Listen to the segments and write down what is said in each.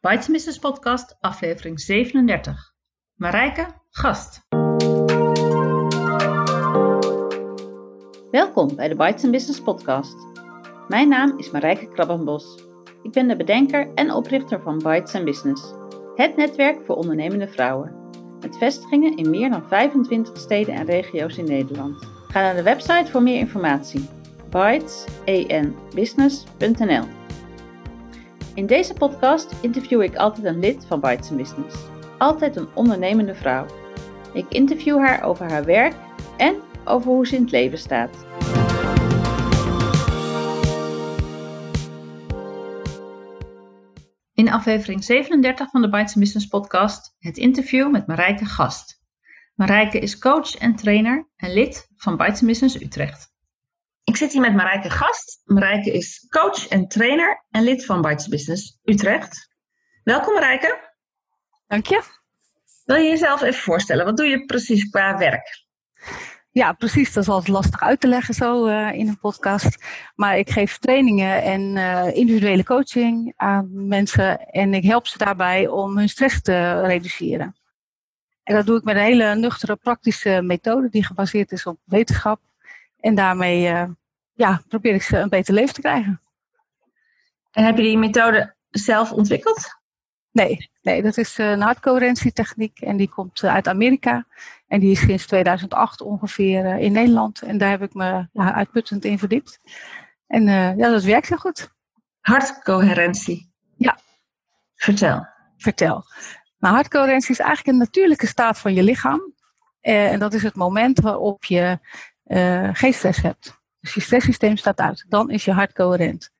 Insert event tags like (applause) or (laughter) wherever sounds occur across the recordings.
Bites Business Podcast, aflevering 37. Marijke, gast. Welkom bij de Bites Business Podcast. Mijn naam is Marijke Krabbenbos. Ik ben de bedenker en oprichter van Bites Business, het netwerk voor ondernemende vrouwen. Met vestigingen in meer dan 25 steden en regio's in Nederland. Ga naar de website voor meer informatie. bitesen-business.nl In deze podcast interview ik altijd een lid van Bites Business. Altijd een ondernemende vrouw. Ik interview haar over haar werk en over hoe ze in het leven staat. In aflevering 37 van de Bites Business podcast het interview met Marijke Gast. Marijke is coach en trainer en lid van Bites Business Utrecht. Ik zit hier met Marijke Gast. Marijke is coach en trainer en lid van Bites Business Utrecht. Welkom Marijke. Dank je. Wil je jezelf even voorstellen? Wat doe je precies qua werk? Ja, precies. Dat is altijd lastig uit te leggen zo uh, in een podcast. Maar ik geef trainingen en uh, individuele coaching aan mensen. En ik help ze daarbij om hun stress te reduceren. En dat doe ik met een hele nuchtere, praktische methode die gebaseerd is op wetenschap. En daarmee uh, ja, probeer ik ze een beter leven te krijgen. En heb je die methode zelf ontwikkeld? Nee, nee dat is een hartcoherentietechniek en die komt uit Amerika. En die is sinds 2008 ongeveer uh, in Nederland. En daar heb ik me ja, uitputtend in verdiept. En uh, ja, dat werkt heel goed. Hartcoherentie. Ja. Vertel. Vertel. Nou, hartcoherentie is eigenlijk een natuurlijke staat van je lichaam. Uh, en dat is het moment waarop je geen stress hebt. Dus je stresssysteem staat uit. Dan is je hart coherent.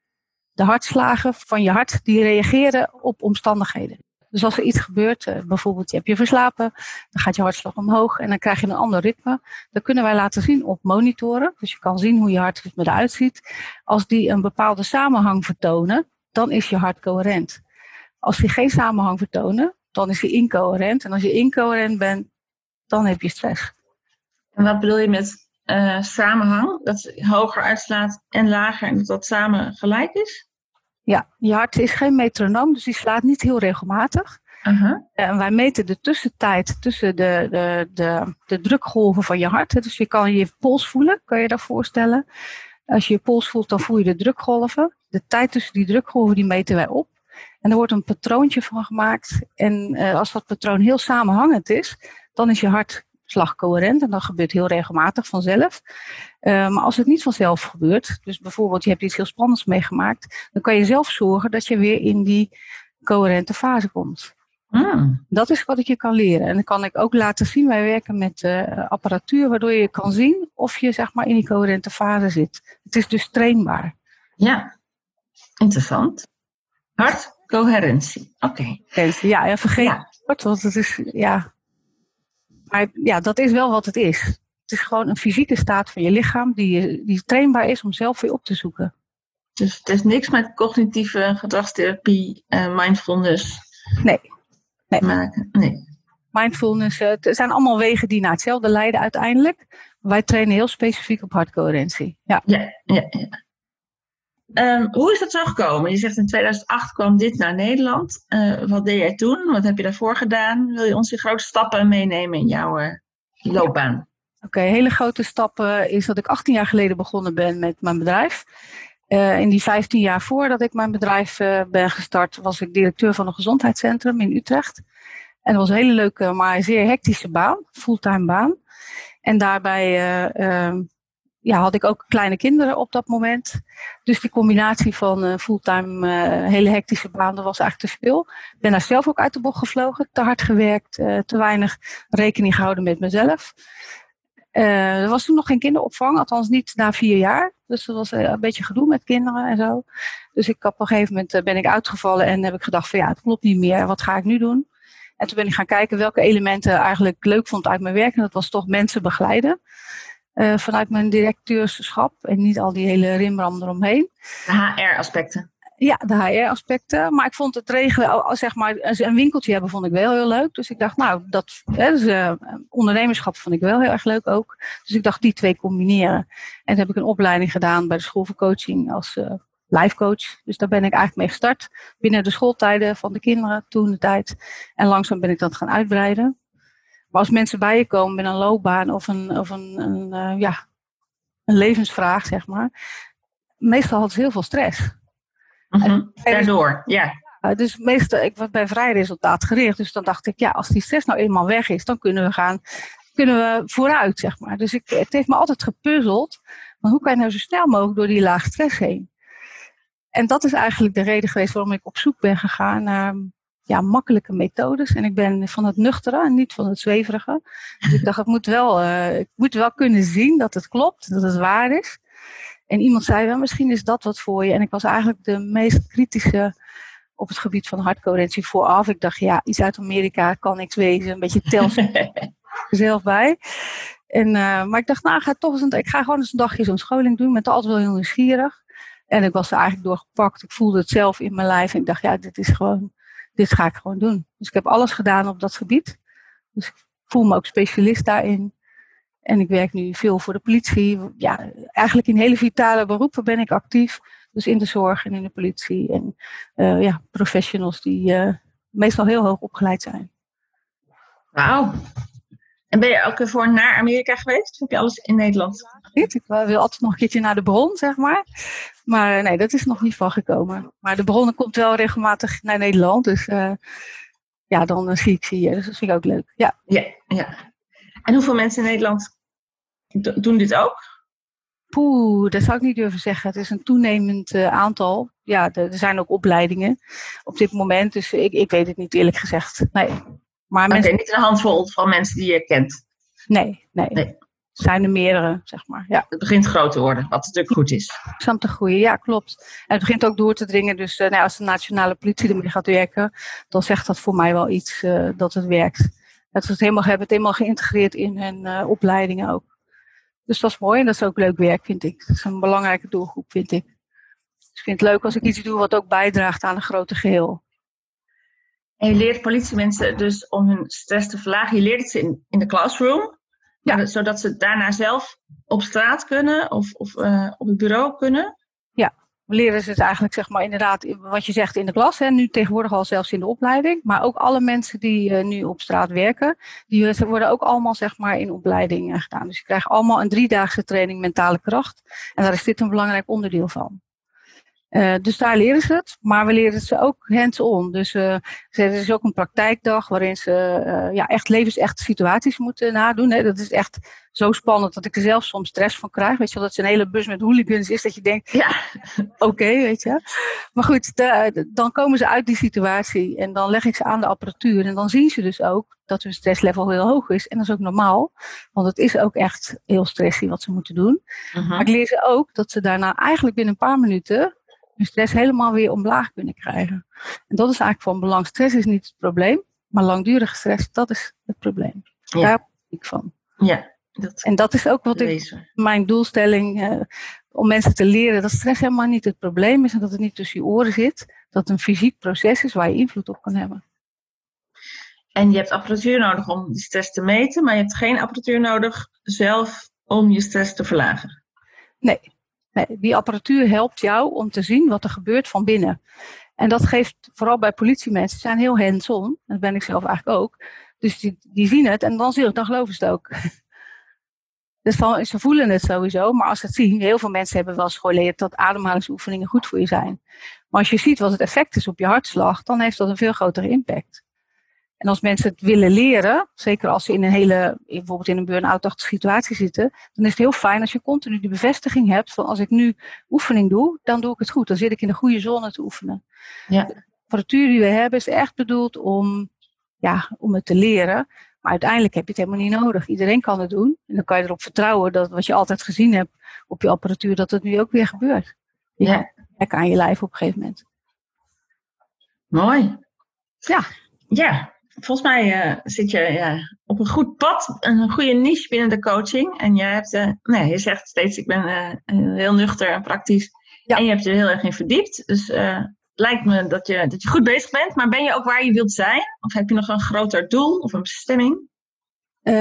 De hartslagen van je hart die reageren op omstandigheden. Dus als er iets gebeurt, uh, bijvoorbeeld je hebt je verslapen, dan gaat je hartslag omhoog en dan krijg je een ander ritme. Dat kunnen wij laten zien op monitoren. Dus je kan zien hoe je hartritme eruit ziet. Als die een bepaalde samenhang vertonen, dan is je hart coherent. Als die geen samenhang vertonen, dan is hij incoherent. En als je incoherent bent, dan heb je stress. En wat bedoel je met uh, samenhang? Dat hoger uitslaat en lager en dat dat samen gelijk is? Ja, je hart is geen metronoom, dus die slaat niet heel regelmatig. Uh -huh. En wij meten de tussentijd tussen de, de, de, de drukgolven van je hart. Dus je kan je pols voelen, kan je dat voorstellen. Als je je pols voelt, dan voel je de drukgolven. De tijd tussen die drukgolven, die meten wij op. En er wordt een patroontje van gemaakt. En uh, als dat patroon heel samenhangend is, dan is je hart slagcoherent. En dat gebeurt heel regelmatig vanzelf. Uh, maar als het niet vanzelf gebeurt, dus bijvoorbeeld je hebt iets heel spannends meegemaakt, dan kan je zelf zorgen dat je weer in die coherente fase komt. Mm. Dat is wat ik je kan leren. En dan kan ik ook laten zien, wij werken met uh, apparatuur waardoor je kan zien of je zeg maar in die coherente fase zit. Het is dus trainbaar. Ja, interessant. Hartcoherentie, oké. Okay. Ja, en vergeet ja. want het is, ja, maar ja, dat is wel wat het is. Het is gewoon een fysieke staat van je lichaam die, die trainbaar is om zelf weer op te zoeken. Dus het is niks met cognitieve gedragstherapie, uh, mindfulness nee. nee. maken? Nee. Mindfulness, uh, het zijn allemaal wegen die naar hetzelfde leiden uiteindelijk. Wij trainen heel specifiek op hartcoherentie. Ja, ja, ja. ja. Um, hoe is dat zo gekomen? Je zegt in 2008 kwam dit naar Nederland. Uh, wat deed jij toen? Wat heb je daarvoor gedaan? Wil je ons die grote stappen meenemen in jouw uh, loopbaan? Oké, hele grote stappen is dat ik 18 jaar geleden begonnen ben met mijn bedrijf. Uh, in die 15 jaar voordat ik mijn bedrijf ben gestart, was ik directeur van een gezondheidscentrum in Utrecht. En dat was een hele leuke, maar zeer hectische baan, fulltime baan. En daarbij ja, had ik ook kleine kinderen op dat moment. Dus die combinatie van uh, fulltime, uh, hele hectische baan, dat was eigenlijk te veel. Ik ben daar zelf ook uit de bocht gevlogen, te hard gewerkt, uh, te weinig rekening gehouden met mezelf. er was toen nog geen kinderopvang, althans niet na vier jaar. Dus dat was een beetje gedoe met kinderen en zo. Dus ik op een gegeven moment ben ik uitgevallen en heb ik gedacht van ja, het klopt niet meer. Wat ga ik nu doen? En toen ben ik gaan kijken welke elementen eigenlijk leuk vond uit mijn werk. En dat was toch mensen begeleiden. Uh, vanuit mijn directeurschap en niet al die hele rimram eromheen. De HR-aspecten. Ja, de HR-aspecten. Maar ik vond het regelen, zeg maar, een winkeltje hebben, vond ik wel heel leuk. Dus ik dacht, nou, dat hè, dus, uh, ondernemerschap vond ik wel heel erg leuk ook. Dus ik dacht, die twee combineren. En toen heb ik een opleiding gedaan bij de school voor coaching als uh, life coach. Dus daar ben ik eigenlijk mee gestart. Binnen de schooltijden van de kinderen, toen de tijd. En langzaam ben ik dat gaan uitbreiden. Maar als mensen bij je komen met een loopbaan of een, of een, een eh, ja, een levensvraag, zeg maar. Meestal hadden ze heel veel stress. Mm Daardoor, ja. dus meestal, ik was bij vrij resultaatgericht. Dus dan dacht ik, ja, als die stress nou eenmaal weg is, dan kunnen we gaan, kunnen we vooruit, zeg maar. Dus ik, het heeft me altijd gepuzzeld. Maar hoe kan je nou zo snel mogelijk door die laag stress heen? En dat is eigenlijk de reden geweest waarom ik op zoek ben gegaan naar ja, makkelijke methodes. En ik ben van het nuchtere en niet van het zweverige. Dus ik dacht, ik moet wel, uh, ik moet wel kunnen zien dat het klopt, dat het waar is. En iemand zei wel, misschien is dat wat voor je. En ik was eigenlijk de meest kritische op het gebied van hardcoherentie vooraf. Ik dacht, ja, iets uit Amerika kan niks wezen. Een beetje tels (laughs) zelf bij. En, uh, maar ik dacht, nou, ga toch eens een, ik ga gewoon eens een dagje zo'n scholing doen. Ik ben altijd wel heel nieuwsgierig. En ik was er eigenlijk doorgepakt. Ik voelde het zelf in mijn lijf. En ik dacht, ja, dit is gewoon, dit ga ik gewoon doen. Dus ik heb alles gedaan op dat gebied. Dus ik voel me ook specialist daarin. En ik werk nu veel voor de politie. Ja, eigenlijk in hele vitale beroepen ben ik actief. Dus in de zorg en in de politie. En uh, ja, professionals die uh, meestal heel hoog opgeleid zijn. Wauw. En ben je ook voor naar Amerika geweest? Of heb je alles in Nederland? Ik wil altijd nog een keertje naar de bron, zeg maar. Maar nee, dat is nog niet van gekomen. Maar de bron komt wel regelmatig naar Nederland. Dus uh, ja, dan zie ik ze hier. Dus dat vind ik ook leuk. Ja. ja, ja. En hoeveel mensen in Nederland doen dit ook? Poeh, dat zou ik niet durven zeggen. Het is een toenemend uh, aantal. Ja, er, zijn ook opleidingen op dit moment. Dus ik, ik weet het niet eerlijk gezegd. Nee. Maar, maar mensen... niet een handvol van mensen die je kent? Nee, nee. nee. Zijn er meerdere, zeg maar. Ja. Het begint groot te worden, wat natuurlijk goed is. Samen te groeien, ja, klopt. En het begint ook door te dringen. Dus uh, nou, als de nationale politie ermee gaat werken, dan zegt dat voor mij wel iets uh, dat het werkt. Dat ze het helemaal hebben, het helemaal geïntegreerd in hun uh, opleidingen ook. Dus dat is mooi en dat is ook leuk werk, vind ik. Dat is een belangrijke doelgroep, vind ik. Dus ik vind het leuk als ik iets doe wat ook bijdraagt aan een groter geheel. En je leert politiemensen dus om hun stress te verlagen. Je leert het ze in, in de classroom. Ja. Zodat ze daarna zelf op straat kunnen of, of uh, op het bureau kunnen. Ja, leren ze het eigenlijk zeg maar inderdaad wat je zegt in de klas. Hè, nu tegenwoordig al zelfs in de opleiding. Maar ook alle mensen die uh, nu op straat werken. Die worden ook allemaal zeg maar in opleiding uh, gedaan. Dus je krijgt allemaal een driedaagse training mentale kracht. En daar is dit een belangrijk onderdeel van. Uh, dus daar leren ze het, maar we leren ze ook hands-on. Dus uh, er is ook een praktijkdag waarin ze uh, ja, echt levensechte situaties moeten nadoen. Hè. Dat is echt zo spannend dat ik er zelf soms stress van krijg. Weet je wel, dat ze een hele bus met hooligans is, dat je denkt, ja, (laughs) oké, okay, weet je. Maar goed, de, dan komen ze uit die situatie en dan leg ik ze aan de apparatuur. En dan zien ze dus ook dat hun stresslevel heel hoog is. En dat is ook normaal, want het is ook echt heel stressy wat ze moeten doen. -huh. Maar ik leer ze ook dat ze daarna eigenlijk binnen een paar minuten hun stress helemaal weer omlaag kunnen krijgen. En dat is eigenlijk van belang. Stress is niet het probleem, maar langdurige stress, dat is het probleem. Ja. Daar ben ik van. Ja, dat en dat is ook wat ik, mijn doelstelling, uh, om mensen te leren dat stress helemaal niet het probleem is en dat het niet tussen je oren zit. Dat het een fysiek proces is waar je invloed op kan hebben. En je hebt apparatuur nodig om die stress te meten, maar je hebt geen apparatuur nodig zelf om je stress te verlagen. Nee, die apparatuur helpt jou om te zien wat er gebeurt van binnen. En dat geeft vooral bij politiemensen, zijn heel hands-on. Dat ben ik zelf eigenlijk ook. Dus die, die zien het en dan, dan geloven ze het ook. (laughs) Dus ze voelen het sowieso, maar als ze het zien, heel veel mensen hebben wel eens geleerd dat ademhalingsoefeningen goed voor je zijn. Maar als je ziet wat het effect is op je hartslag, dan heeft dat een veel grotere impact. En als mensen het willen leren, zeker als ze in een hele, bijvoorbeeld in een burn-out-achtige situatie zitten, dan is het heel fijn als je continu die bevestiging hebt van als ik nu oefening doe, dan doe ik het goed. Dan zit ik in de goede zone te oefenen. Ja. De apparatuur die we hebben is echt bedoeld om, ja, om het te leren. Maar uiteindelijk heb je het helemaal niet nodig. Iedereen kan het doen. En dan kan je erop vertrouwen dat wat je altijd gezien hebt op je apparatuur, dat het nu ook weer gebeurt. Ja. Lekker aan je lijf op een gegeven moment. Mooi. Ja. Ja, volgens mij uh, zit je ja, op een goed pad, een goede niche binnen de coaching. En je, hebt, uh, nee, je zegt steeds, ik ben uh, heel nuchter en praktisch. Ja. En je hebt je er heel erg in verdiept. Dus het lijkt me dat je, dat je goed bezig bent. Maar ben je ook waar je wilt zijn? Of heb je nog een groter doel of een bestemming? Uh,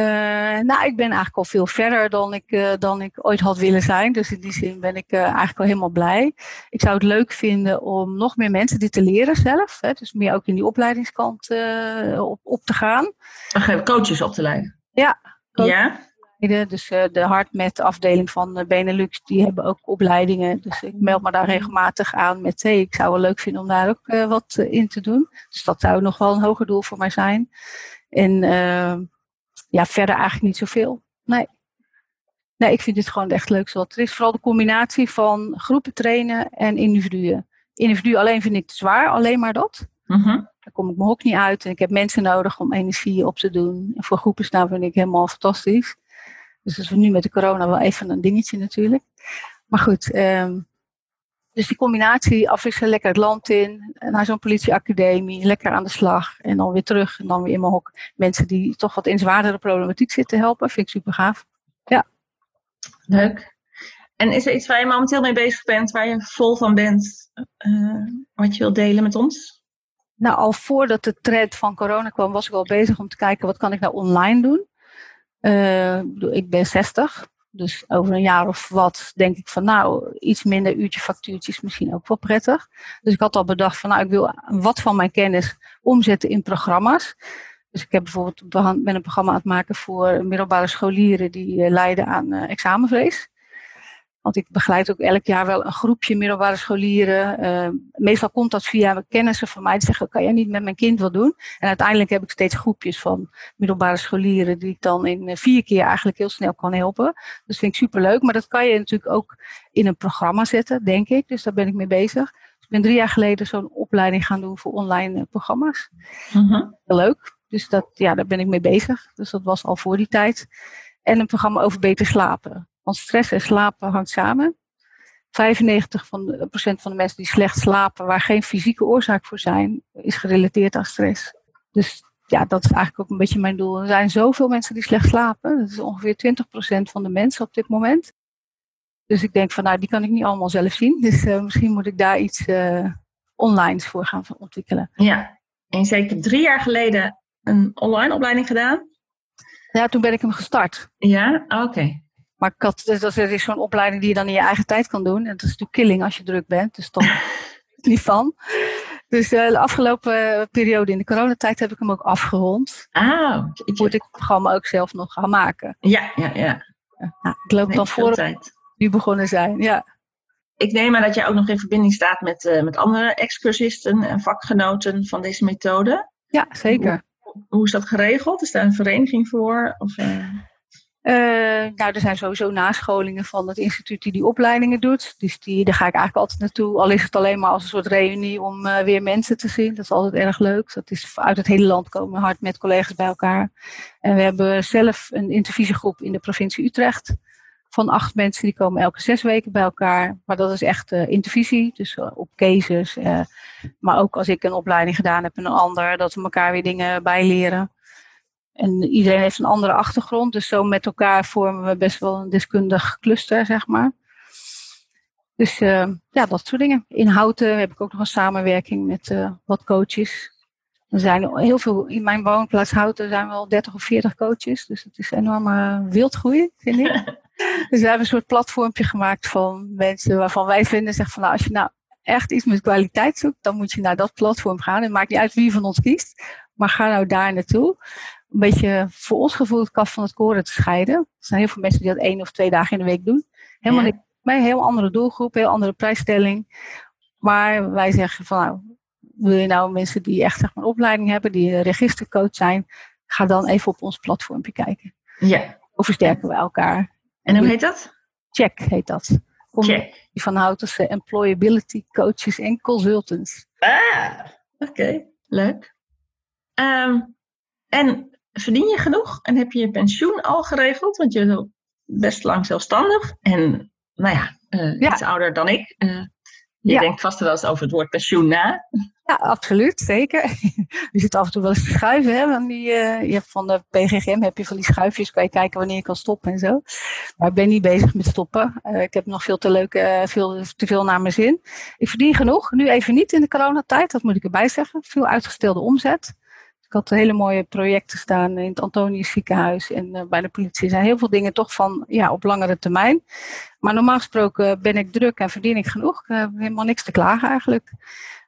nou, ik ben eigenlijk al veel verder dan ik, uh, dan ik ooit had willen zijn. Dus in die zin ben ik uh, eigenlijk al helemaal blij. Ik zou het leuk vinden om nog meer mensen dit te leren zelf. Hè, dus meer ook in die opleidingskant op, op te gaan. Ach, coaches op te leiden? Ja. Ja. Dus de HeartMet afdeling van Benelux, die hebben ook opleidingen. Dus ik meld me daar regelmatig aan met, hey, ik zou wel leuk vinden om daar ook wat in te doen. Dus dat zou nog wel een hoger doel voor mij zijn. En ja, verder eigenlijk niet zoveel. Nee. Nee, ik vind dit gewoon echt leuk zoals het is. Vooral de combinatie van groepen trainen en individuen. Individu alleen vind ik te zwaar, alleen maar dat. Mm Daar kom ik mijn hok niet uit en ik heb mensen nodig om energie op te doen. En voor groepen staan vind ik helemaal fantastisch. Dus dat is nu met de corona wel even een dingetje natuurlijk. Maar goed, um, dus die combinatie afwisselen, lekker het land in, naar zo'n politieacademie, lekker aan de slag en dan weer terug en dan weer in mijn hok. Mensen die toch wat in zwaardere problematiek zitten helpen, vind ik super gaaf. Ja. Leuk. En is er iets waar je momenteel mee bezig bent, waar je vol van bent, uh, wat je wilt delen met ons? Nou, al voordat de trend van corona kwam, was ik al bezig om te kijken wat kan ik nou online doen. Uh, ik ben 60, dus over een jaar of wat denk ik van nou, iets minder uurtje factuurtjes misschien ook wel prettig. Dus ik had al bedacht van nou, ik wil wat van mijn kennis omzetten in programma's. Dus ik heb bijvoorbeeld ben een programma aan het maken voor middelbare scholieren die uh, lijden aan uh, examenvrees. Want ik begeleid ook elk jaar wel een groepje middelbare scholieren. Uh, meestal komt dat via kennissen van mij die zeggen, kan jij niet met mijn kind wat doen? En uiteindelijk heb ik steeds groepjes van middelbare scholieren die ik dan in vier keer eigenlijk heel snel kan helpen. Dus vind ik superleuk. Maar dat kan je natuurlijk ook in een programma zetten, denk ik. Dus daar ben ik mee bezig. Dus ik ben drie jaar geleden zo'n opleiding gaan doen voor online programma's. Mm leuk. Dus dat, ja, daar ben ik mee bezig. Dus dat was al voor die tijd. En een programma over beter slapen. Want stress en slapen hangt samen. 95% van de, procent van de mensen die slecht slapen, waar geen fysieke oorzaak voor zijn, is gerelateerd aan stress. Dus ja, dat is eigenlijk ook een beetje mijn doel. Er zijn zoveel mensen die slecht slapen. Dat is ongeveer 20% van de mensen op dit moment. Dus ik denk van, nou, die kan ik niet allemaal zelf zien. (laughs) Dus uh, misschien moet ik daar iets uh, online voor gaan ontwikkelen. Ja, en zeker drie jaar geleden een online opleiding gedaan? Ja, toen ben ik hem gestart. Ja, oké. Maar ik had, dus dat is zo'n opleiding die je dan in je eigen tijd kan doen. En dat is natuurlijk killing als je druk bent. Dus toch (laughs) niet van. Dus uh, de afgelopen periode in de coronatijd heb ik hem ook afgerond. Ah, Moet ik het programma ook zelf nog gaan maken. Ja, ja, ja. Nou, ik loop dan voor tijd. nu begonnen zijn, ja. Ik neem aan dat jij ook nog in verbinding staat met, uh, met andere excursisten en vakgenoten van deze methode. Ja, zeker. Hoe, hoe is dat geregeld? Is daar een vereniging voor? Of, uh... Uh, nou, er zijn sowieso nascholingen van het instituut die die opleidingen doet. Dus die, daar ga ik eigenlijk altijd naartoe. Al is het alleen maar als een soort reunie om uh, weer mensen te zien. Dat is altijd erg leuk. Dat is uit het hele land komen hard met collega's bij elkaar. En we hebben zelf een intervisiegroep in de provincie Utrecht. Van acht mensen, die komen elke zes weken bij elkaar. Maar dat is echt uh, intervisie, dus op cases. maar ook als ik een opleiding gedaan heb en een ander, dat we elkaar weer dingen bijleren. En iedereen heeft een andere achtergrond, dus zo met elkaar vormen we best wel een deskundig cluster, zeg maar. Dus uh, ja, dat soort dingen. In Houten heb ik ook nog een samenwerking met uh, wat coaches. Er zijn heel veel, in mijn woonplaats Houten zijn wel 30 of 40 coaches. Dus het is enorme wildgroei, vind ik. (laughs) dus we hebben een soort platformpje gemaakt van mensen waarvan wij vinden, zeg van nou, als je nou echt iets met kwaliteit zoekt, dan moet je naar dat platform gaan. Het maakt niet uit wie van ons kiest, maar ga nou daar naartoe een beetje voor ons gevoel het kaf van het koren te scheiden. Er zijn heel veel mensen die dat één of twee dagen in de week doen. Helemaal ja. niet. Een heel andere doelgroep, heel andere prijsstelling. Maar wij zeggen van nou, wil je nou mensen die echt zeg maar, een opleiding hebben, die registercoach zijn, ga dan even op ons platformpje kijken. Ja. Hoe versterken we elkaar? En hoe heet dat? Check heet dat. Check. Van Houtense Employability Coaches en Consultants. Ah, oké. Okay. Leuk. Um, en verdien je genoeg en heb je je pensioen al geregeld? Want je bent best lang zelfstandig en nou ja, uh, Ja. iets ouder dan ik. Uh, je Ja. denkt vast wel eens over het woord pensioen na. Ja, absoluut, zeker. (laughs) Je zit af en toe wel eens te schuiven. Hè? Van die, eh, je hebt van de PGGM heb je van die schuifjes, kan je kijken wanneer je kan stoppen en zo. Maar ik ben niet bezig met stoppen. Eh, ik heb nog veel te leuk, eh, veel te veel naar mijn zin. Ik verdien genoeg, nu even niet in de coronatijd, dat moet ik erbij zeggen. Veel uitgestelde omzet. Ik had hele mooie projecten staan in het Antonius ziekenhuis en bij de politie. Zijn heel veel dingen toch van ja, op langere termijn. Maar normaal gesproken ben ik druk en verdien ik genoeg. Ik heb helemaal niks te klagen eigenlijk.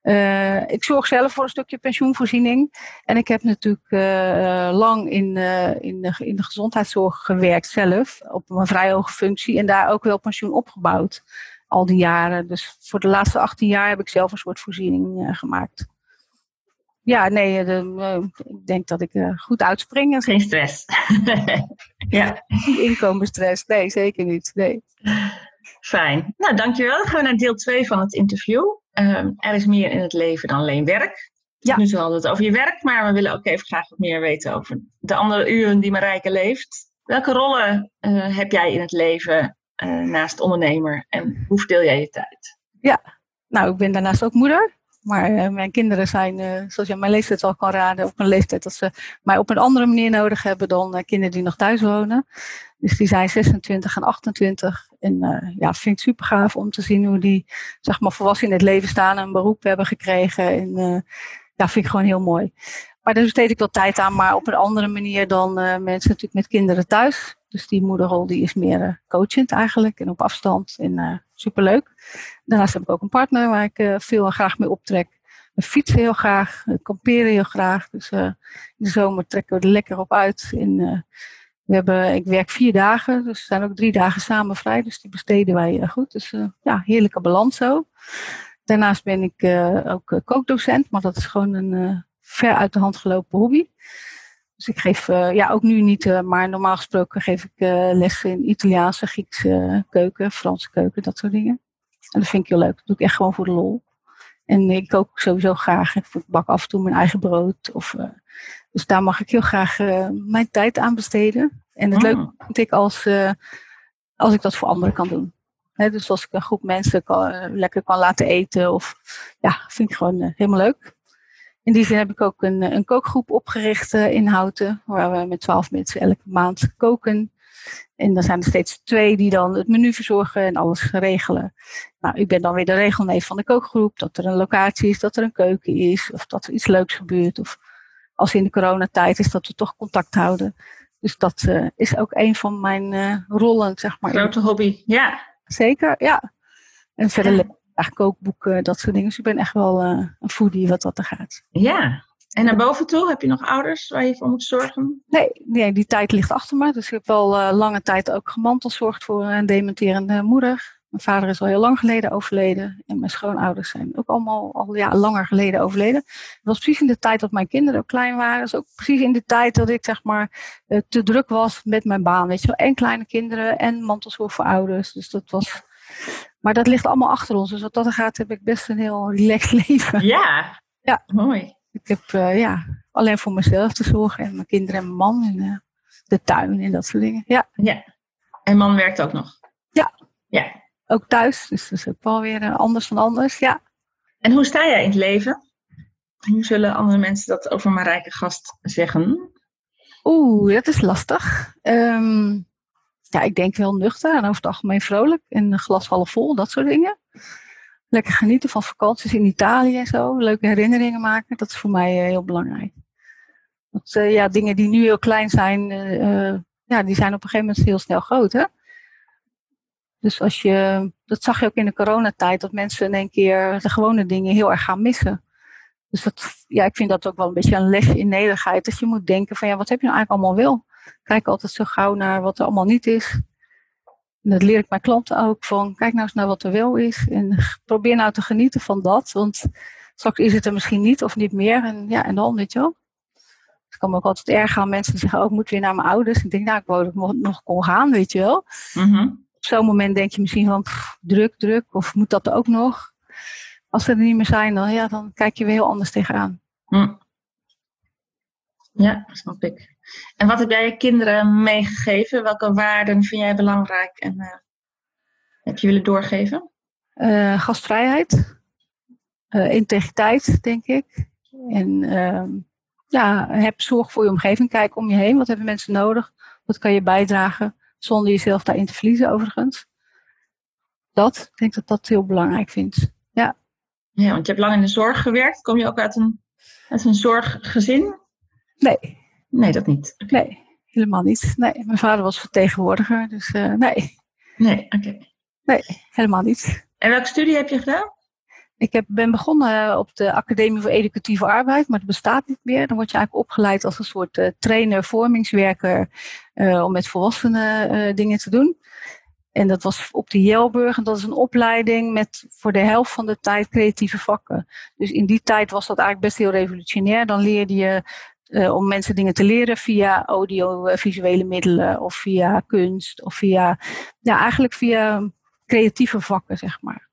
Uh, ik zorg zelf voor een stukje pensioenvoorziening. En ik heb natuurlijk uh, lang in, in, de, in de gezondheidszorg gewerkt zelf. Op een vrij hoge functie. En daar ook wel pensioen opgebouwd. Al die jaren. Dus voor de laatste 18 jaar heb ik zelf een soort voorziening gemaakt. Ja, nee, de, ik denk dat ik goed uitspring. Geen stress. (laughs) ja. Geen inkomensstress. Nee, zeker niet. Nee. Fijn. Nou, dankjewel. Dan gaan we naar deel 2 van het interview. Um, er is meer in het leven dan alleen werk. Ja. Nu hadden we het over je werk, maar we willen ook even graag wat meer weten over de andere uren die Marijke leeft. Welke rollen uh, heb jij in het leven naast ondernemer en hoe verdeel jij je tijd? Ja, nou, ik ben daarnaast ook moeder. Maar uh, mijn kinderen zijn, zoals je mijn leeftijd al kan raden, op een leeftijd dat ze mij op een andere manier nodig hebben dan kinderen die nog thuis wonen. Dus die zijn 26 en 28. En ja, vind ik super gaaf om te zien hoe die zeg maar, volwassen in het leven staan en een beroep hebben gekregen. En ja, vind ik gewoon heel mooi. Maar daar besteed ik wel tijd aan, maar op een andere manier dan mensen natuurlijk met kinderen thuis. Dus die moederrol die is meer coachend eigenlijk en op afstand en superleuk. Daarnaast heb ik ook een partner waar ik veel en graag mee optrek. We fietsen heel graag, kamperen heel graag. Dus in de zomer trekken we er lekker op uit. En, we hebben, ik werk vier dagen, dus er zijn ook drie dagen samen vrij. Dus die besteden wij goed. Dus ja, heerlijke balans zo. Daarnaast ben ik ook kookdocent, maar dat is gewoon een ver uit de hand gelopen hobby. Dus ik geef, ja ook nu niet, maar normaal gesproken geef ik lessen in Italiaanse, Griekse keuken, Franse keuken, dat soort dingen. En dat vind ik heel leuk. Dat doe ik echt gewoon voor de lol. En ik kook sowieso graag. Ik bak af en toe mijn eigen brood. Of, dus daar mag ik heel graag mijn tijd aan besteden. En het oh. leuke vind ik als, als ik dat voor anderen kan doen. dus als ik een groep mensen kan, lekker kan laten eten. Of, ja, vind ik gewoon helemaal leuk. In die zin heb ik ook een, een kookgroep opgericht in Houten. Waar we met twaalf mensen elke maand koken. En dan zijn er steeds twee die dan het menu verzorgen en alles regelen. Nou, ik ben dan weer de regelneef van de kookgroep. Dat er een locatie is, dat er een keuken is. Of dat er iets leuks gebeurt. Of als in de coronatijd is dat we toch contact houden. Dus dat uh, is ook een van mijn uh, rollen, zeg maar. Grote hobby, ja. Zeker, ja. En verder ja. Eigenlijk kookboeken, dat soort dingen. Dus ik ben echt wel uh, een foodie wat dat er gaat. Ja. En naar boven toe, heb je nog ouders waar je voor moet zorgen? Nee, nee die tijd ligt achter me. Dus ik heb wel lange tijd ook gemantelzorgd voor een dementerende moeder. Mijn vader is al heel lang geleden overleden. En mijn schoonouders zijn ook allemaal al ja, langer geleden overleden. Het was precies in de tijd dat mijn kinderen ook klein waren. Dus ook precies in de tijd dat ik zeg maar eh, te druk was met mijn baan. Weet je wel. En kleine kinderen en mantelzorg voor ouders. Dus dat was... Maar dat ligt allemaal achter ons. Dus wat dat gaat heb ik best een heel relaxed (laughs) leven. Ja, ja. mooi. Ik heb uh, ja, alleen voor mezelf te zorgen. En mijn kinderen en mijn man. En uh, de tuin en dat soort dingen. Ja. ja. En man werkt ook nog? Ja. Ja ook thuis. Dus dat is ook wel weer eh, anders dan anders, ja. En hoe sta jij in het leven? Hoe zullen andere mensen dat over mijn rijke gast zeggen? Oeh, dat is lastig. Um, ja, ik denk wel nuchter en over het algemeen vrolijk. En een glas half vol, dat soort dingen. Lekker genieten van vakanties in Italië en zo. Leuke herinneringen maken. Dat is voor mij uh, heel belangrijk. Want uh, ja, dingen die nu heel klein zijn, uh, ja, die zijn op een gegeven moment heel snel groot. Hè? Dus als je, dat zag je ook in de coronatijd, dat mensen in één keer de gewone dingen heel erg gaan missen. Dus dat, ja, ik vind dat ook wel een beetje een lesje in nederigheid. Dat je moet denken van ja, wat heb je nou eigenlijk allemaal wel? Kijk altijd zo gauw naar wat er allemaal niet is. En dat leer ik mijn klanten ook van, kijk nou eens naar wat er wel is. En probeer nou te genieten van dat. Want straks is het er misschien niet of niet meer. En ja, en dan, weet je wel. Het kan me ook altijd erg aan mensen zeggen, oh, ik moet weer naar mijn ouders. Ik denk, nou, ik wou dat ik nog kon gaan, weet je wel. Mm op zo'n moment denk je misschien van druk, druk, of moet dat ook nog? Als ze er niet meer zijn, dan, ja, dan kijk je weer heel anders tegenaan. Hm. Ja, snap ik. En wat heb jij je kinderen meegegeven? Welke waarden vind jij belangrijk en uh, heb je willen doorgeven? Uh, gastvrijheid, uh, integriteit, denk ik. En ehm, ja, heb zorg voor je omgeving. Kijk om je heen. Wat hebben mensen nodig? Wat kan je bijdragen? Zonder jezelf daarin te verliezen, overigens. Dat, ik denk dat dat heel belangrijk vind. Ja. Ja, want je hebt lang in de zorg gewerkt. Kom je ook uit een, uit een zorggezin? Nee. Nee, dat niet. Nee, helemaal niet. Nee, mijn vader was vertegenwoordiger, dus uh, nee. Nee, oké. Nee, helemaal niet. En welke studie heb je gedaan? Ik heb, ben begonnen op de Academie voor Educatieve Arbeid, maar dat bestaat niet meer. Dan word je eigenlijk opgeleid als een soort uh, trainer, vormingswerker, uh, om met volwassenen dingen te doen. En dat was op de Jelburg. En dat is een opleiding met voor de helft van de tijd creatieve vakken. Dus in die tijd was dat eigenlijk best heel revolutionair. Dan leerde je uh, om mensen dingen te leren via audiovisuele middelen of via kunst of via, ja, eigenlijk via creatieve vakken, zeg maar.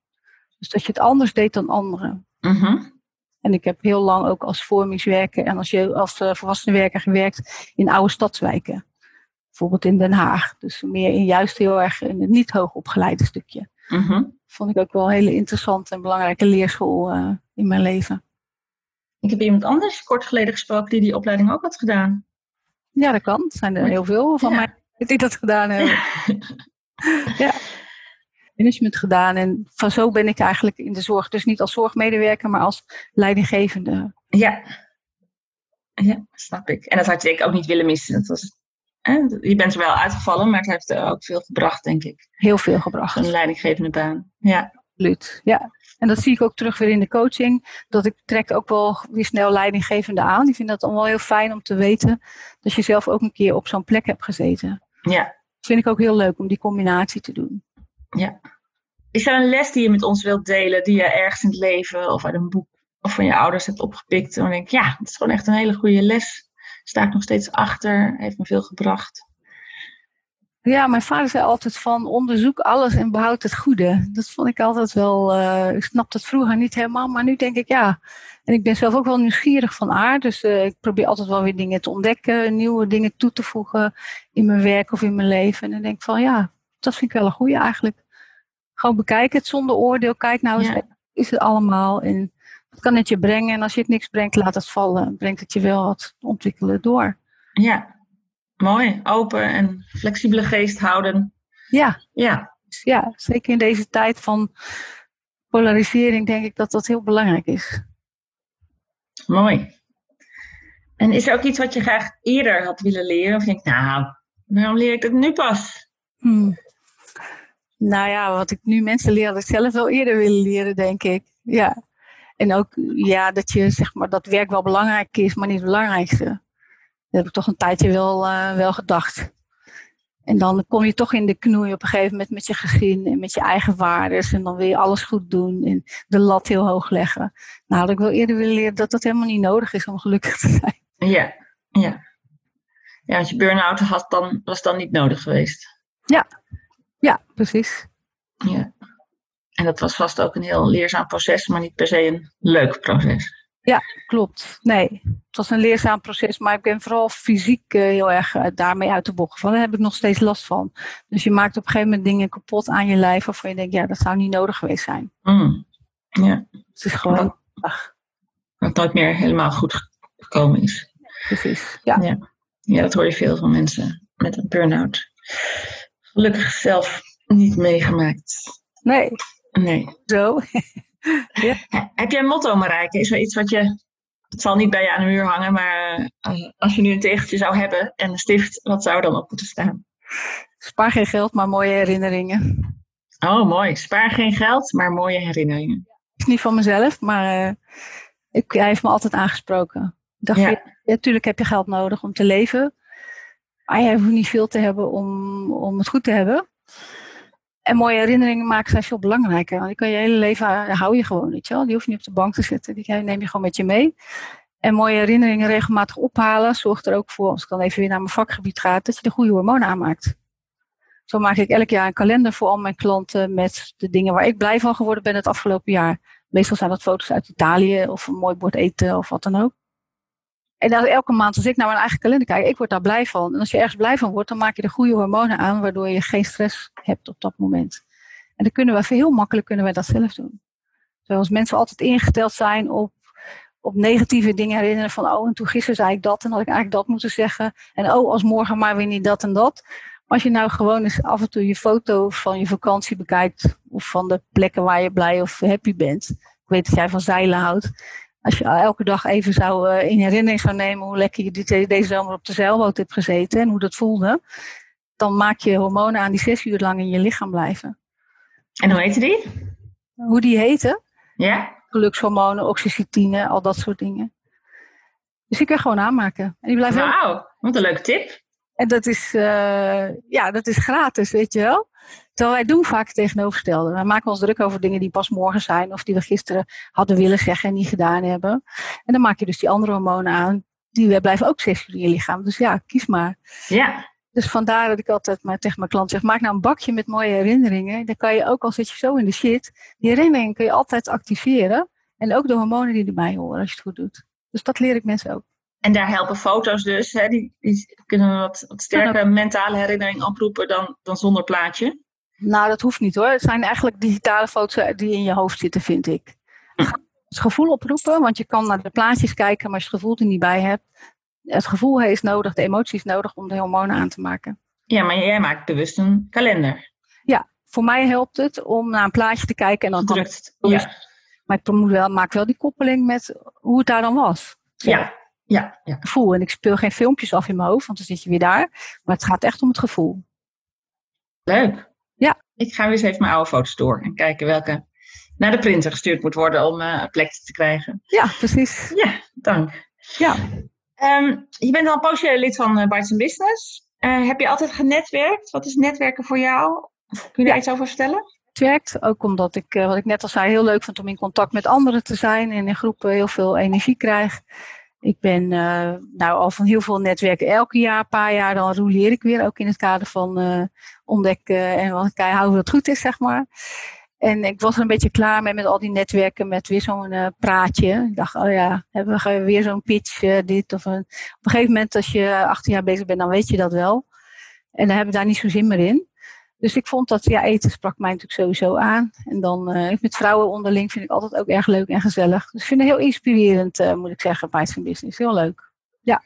Dus dat je het anders deed dan anderen. -hmm. En ik heb heel lang ook als vormingswerker en als, je, als uh, volwassenenwerker gewerkt in oude stadswijken. Bijvoorbeeld in Den Haag. Dus meer in juist heel erg in het niet hoogopgeleide stukje. -hmm. Vond ik ook wel een hele interessante en belangrijke leerschool uh, in mijn leven. Ik heb iemand anders kort geleden gesproken die die opleiding ook had gedaan. Ja, dat kan. Er zijn er heel veel van ja. mij die dat gedaan hebben. (laughs) ja. Management gedaan en van zo ben ik eigenlijk in de zorg. Dus niet als zorgmedewerker, maar als leidinggevende. Ja, ja snap ik. En dat had ik ook niet willen missen. Dat was, hè? Je bent er wel uitgevallen, maar het heeft er ook veel gebracht, denk ik. Heel veel gebracht. Een leidinggevende baan. Ja. Absoluut, ja. En dat zie ik ook terug weer in de coaching. Dat ik trek ook wel weer snel leidinggevende aan. Die vinden dat allemaal heel fijn om te weten. Dat je zelf ook een keer op zo'n plek hebt gezeten. Ja. Dat vind ik ook heel leuk om die combinatie te doen. Ja. Is er een les die je met ons wilt delen, die je ergens in het leven of uit een boek of van je ouders hebt opgepikt? En dan denk ik, ja, het is gewoon echt een hele goede les. Sta ik nog steeds achter, heeft me veel gebracht. Ja, mijn vader zei altijd van onderzoek alles en behoud het goede. Dat vond ik altijd wel, uh, ik snapte het vroeger niet helemaal, maar nu denk ik ja. En ik ben zelf ook wel nieuwsgierig van aard, dus uh, ik probeer altijd wel weer dingen te ontdekken, nieuwe dingen toe te voegen in mijn werk of in mijn leven. En dan denk ik van ja, dat vind ik wel een goede eigenlijk. Gewoon bekijken het zonder oordeel, kijk nou eens, ja. is het allemaal en wat kan het je brengen? En als je het niks brengt, laat het vallen. Brengt het je wel wat ontwikkelen door. Ja, Mooi, open en flexibele geest houden. Ja. Ja. ja, zeker in deze tijd van polarisering denk ik dat dat heel belangrijk is. Mooi. En is er ook iets wat je graag eerder had willen leren? Of denk nou, waarom leer ik dat nu pas? Hmm. Nou ja, wat ik nu mensen leer, had ik zelf wel eerder willen leren, denk ik. Ja. En ook ja, dat je zeg maar dat werk wel belangrijk is, maar niet het belangrijkste. Dat heb ik toch een tijdje wel, uh, wel gedacht. En dan kom je toch in de knoei op een gegeven moment met je gezin en met je eigen waardes. En dan wil je alles goed doen en de lat heel hoog leggen. Nou, had ik wel eerder willen leren dat dat helemaal niet nodig is om gelukkig te zijn. Ja, ja. Ja, als je burn-out had, dan was dan niet nodig geweest. Ja, ja, precies. Ja. En dat was vast ook een heel leerzaam proces, maar niet per se een leuk proces. Ja, klopt. Nee, het was een leerzaam proces, maar ik ben vooral fysiek uh, heel erg uh, daarmee uit de bocht gevallen. Daar heb ik nog steeds last van. Dus je maakt op een gegeven moment dingen kapot aan je lijf waarvan je denkt, ja, dat zou niet nodig geweest zijn. Mm. Ja. Het is gewoon. Dat, dat nooit meer helemaal goed gekomen is. Precies, ja. ja. Ja, dat hoor je veel van mensen met een burn-out. Gelukkig zelf niet meegemaakt. Nee. Nee. Zo. (laughs) ja. (laughs) Heb jij een motto, Marijke? Is er iets wat je... Het zal niet bij je aan de muur hangen, maar uh, als je nu een tegeltje zou hebben en een stift, wat zou er dan op moeten staan? Spaar geen geld, maar mooie herinneringen. Oh, mooi. Spaar geen geld, maar mooie herinneringen. is niet van mezelf, maar uh, ik, hij heeft me altijd aangesproken. Ik dacht, ja. ja, natuurlijk heb je geld nodig om te leven. Maar je hoeft niet veel te hebben om, om het goed te hebben. En mooie herinneringen maken zijn veel belangrijker. Want die kan je hele leven hou je gewoon, weet je. Die hoef je niet op de bank te zetten. Die neem je gewoon met je mee. En mooie herinneringen regelmatig ophalen zorgt er ook voor, als ik dan even weer naar mijn vakgebied ga, dat je de goede hormonen aanmaakt. Zo maak ik elk jaar een kalender voor al mijn klanten met de dingen waar ik blij van geworden ben het afgelopen jaar. Meestal zijn dat foto's uit Italië of een mooi bord eten of wat dan ook. En elke maand als ik naar mijn eigen kalender kijk, ik word daar blij van. En als je ergens blij van wordt, dan maak je de goede hormonen aan, waardoor je geen stress hebt op dat moment. En dan kunnen we heel makkelijk kunnen wij dat zelf doen. Zoals mensen altijd ingesteld zijn op, op negatieve dingen herinneren van, oh, en toen gisteren zei ik dat en had ik eigenlijk dat moeten zeggen. En oh, als morgen maar weer niet dat en dat. Als je nou gewoon eens af en toe je foto van je vakantie bekijkt, of van de plekken waar je blij of happy bent. Ik weet dat jij van zeilen houdt Als je elke dag even zou uh, in herinnering zou nemen hoe lekker je die, deze zomer op de zeilboot hebt gezeten en hoe dat voelde, dan maak je hormonen aan die zes uur lang in je lichaam blijven. En hoe heette die? Hoe die heten? Ja. Gelukshormonen, oxytocine, al dat soort dingen. Dus die kun je gewoon aanmaken. En die Wauw, wat een leuke tip. En dat is, uh, ja, dat is gratis, weet je wel. Terwijl wij doen vaak tegenovergestelde. We maken ons druk over dingen die pas morgen zijn. Of die we gisteren hadden willen zeggen en niet gedaan hebben. En dan maak je dus die andere hormonen aan. Die blijven ook zes uur in je lichaam. Dus ja, kies maar. Ja. Dus vandaar dat ik altijd maar tegen mijn klant zeg: maak nou een bakje met mooie herinneringen. Dan kan je ook, al zit je zo in de shit, die herinneringen kun je altijd activeren. En ook de hormonen die erbij horen als je het goed doet. Dus dat leer ik mensen ook. En daar helpen foto's dus. Hè? Die, die kunnen wat, wat sterke mentale herinnering oproepen dan, dan zonder plaatje. Nou, dat hoeft niet hoor. Het zijn eigenlijk digitale foto's die in je hoofd zitten, vind ik. Het gevoel oproepen, want je kan naar de plaatjes kijken, maar als je het gevoel er niet bij hebt. Het gevoel is nodig, de emotie is nodig om de hormonen aan te maken. Ja, maar jij maakt bewust een kalender. Ja, voor mij helpt het om naar een plaatje te kijken en dan drukt. Ja. Maar ik moet wel, maak wel die koppeling met hoe het daar dan was. Ja, ja, ja. Gevoel. En ik speel geen filmpjes af in mijn hoofd, want dan zit je weer daar. Maar het gaat echt om het gevoel. Leuk. Ja. Ik ga weer eens even mijn oude foto's door en kijken welke naar de printer gestuurd moet worden om uh, een plekje te krijgen. Ja, precies. Ja, dank. Ja. Um, je bent al een poosje lid van uh, Bites Business. Uh, heb je altijd genetwerkt? Wat is netwerken voor jou? Kun je daar iets over vertellen? Het werkt ook omdat ik, wat ik net al zei, heel leuk vond om in contact met anderen te zijn en in groepen heel veel energie krijg. Ik ben uh, nou al van heel veel netwerken elke jaar, een paar jaar, dan rouleer ik weer. Ook in het kader van uh, ontdekken en wat houden wat goed is, zeg maar. En ik was er een beetje klaar mee met al die netwerken met weer zo'n uh, praatje. Ik dacht, oh ja, hebben we weer zo'n pitch, dit of een... Op een gegeven moment, als je 18 jaar bezig bent, dan weet je dat wel. En dan hebben we daar niet zo zin meer in. Dus ik vond dat, ja, eten sprak mij natuurlijk sowieso aan. En dan uh, met vrouwen onderling vind ik altijd ook erg leuk en gezellig. Dus ik vind het heel inspirerend, uh, moet ik zeggen, Bites Business. Heel leuk. Ja.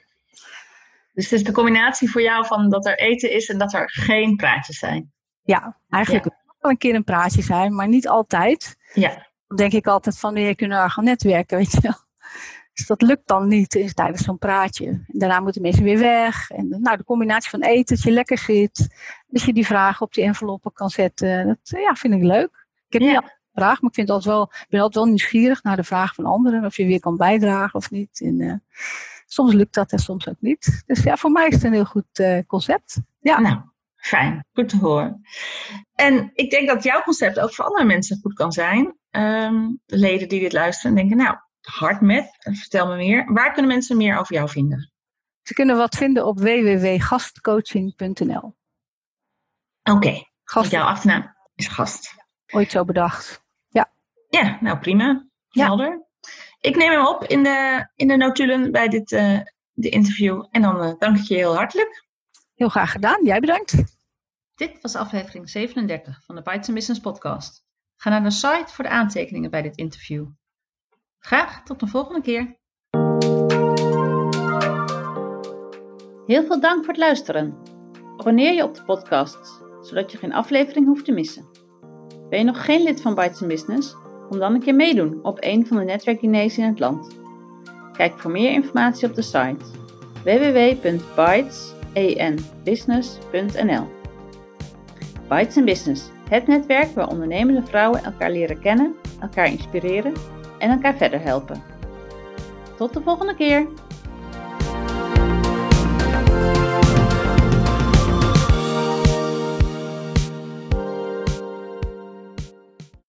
Dus het is de combinatie voor jou van dat er eten is en dat er geen praatjes zijn. Ja, eigenlijk ja. wel een keer een praatje zijn, maar niet altijd. Ja. Dan denk ik altijd van, je kunnen gaan netwerken, weet je wel. Dus dat lukt dan niet is tijdens zo'n praatje. Daarna moeten mensen weer weg. En nou, de combinatie van eten, dat je lekker zit. Dat je die vragen op die enveloppen kan zetten. Dat ja, vind ik leuk. Ik heb ja. niet vraag, maar ik vind altijd wel, ben altijd wel nieuwsgierig naar de vraag van anderen. Of je weer kan bijdragen of niet. En, uh, soms lukt dat en soms ook niet. Dus ja, voor mij is het een heel goed uh, concept. Ja. Nou, fijn. Goed te horen. En ik denk dat jouw concept ook voor andere mensen goed kan zijn. Um, de leden die dit luisteren denken, nou, hard met. Vertel me meer. Waar kunnen mensen meer over jou vinden? Ze kunnen wat vinden op www.gastcoaching.nl. Oké. Okay. Jouw achternaam is gast. Ooit zo bedacht. Ja. Ja, nou prima. Helder. Ja. Ik neem hem op in de, in de notulen bij dit uh, de interview. En dan uh, dank ik je heel hartelijk. Heel graag gedaan. Jij bedankt. Dit was aflevering 37 van de Bites Business podcast. Ga naar de site voor de aantekeningen bij dit interview. Graag tot de volgende keer. Heel veel dank voor het luisteren. Abonneer je op de podcast, zodat je geen aflevering hoeft te missen. Ben je nog geen lid van Bites Business? Kom dan een keer meedoen op een van de netwerkdiners in het land. Kijk voor meer informatie op de site www.bytesenbusiness.nl Bites Business, het netwerk waar ondernemende vrouwen elkaar leren kennen, elkaar inspireren en elkaar verder helpen. Tot de volgende keer!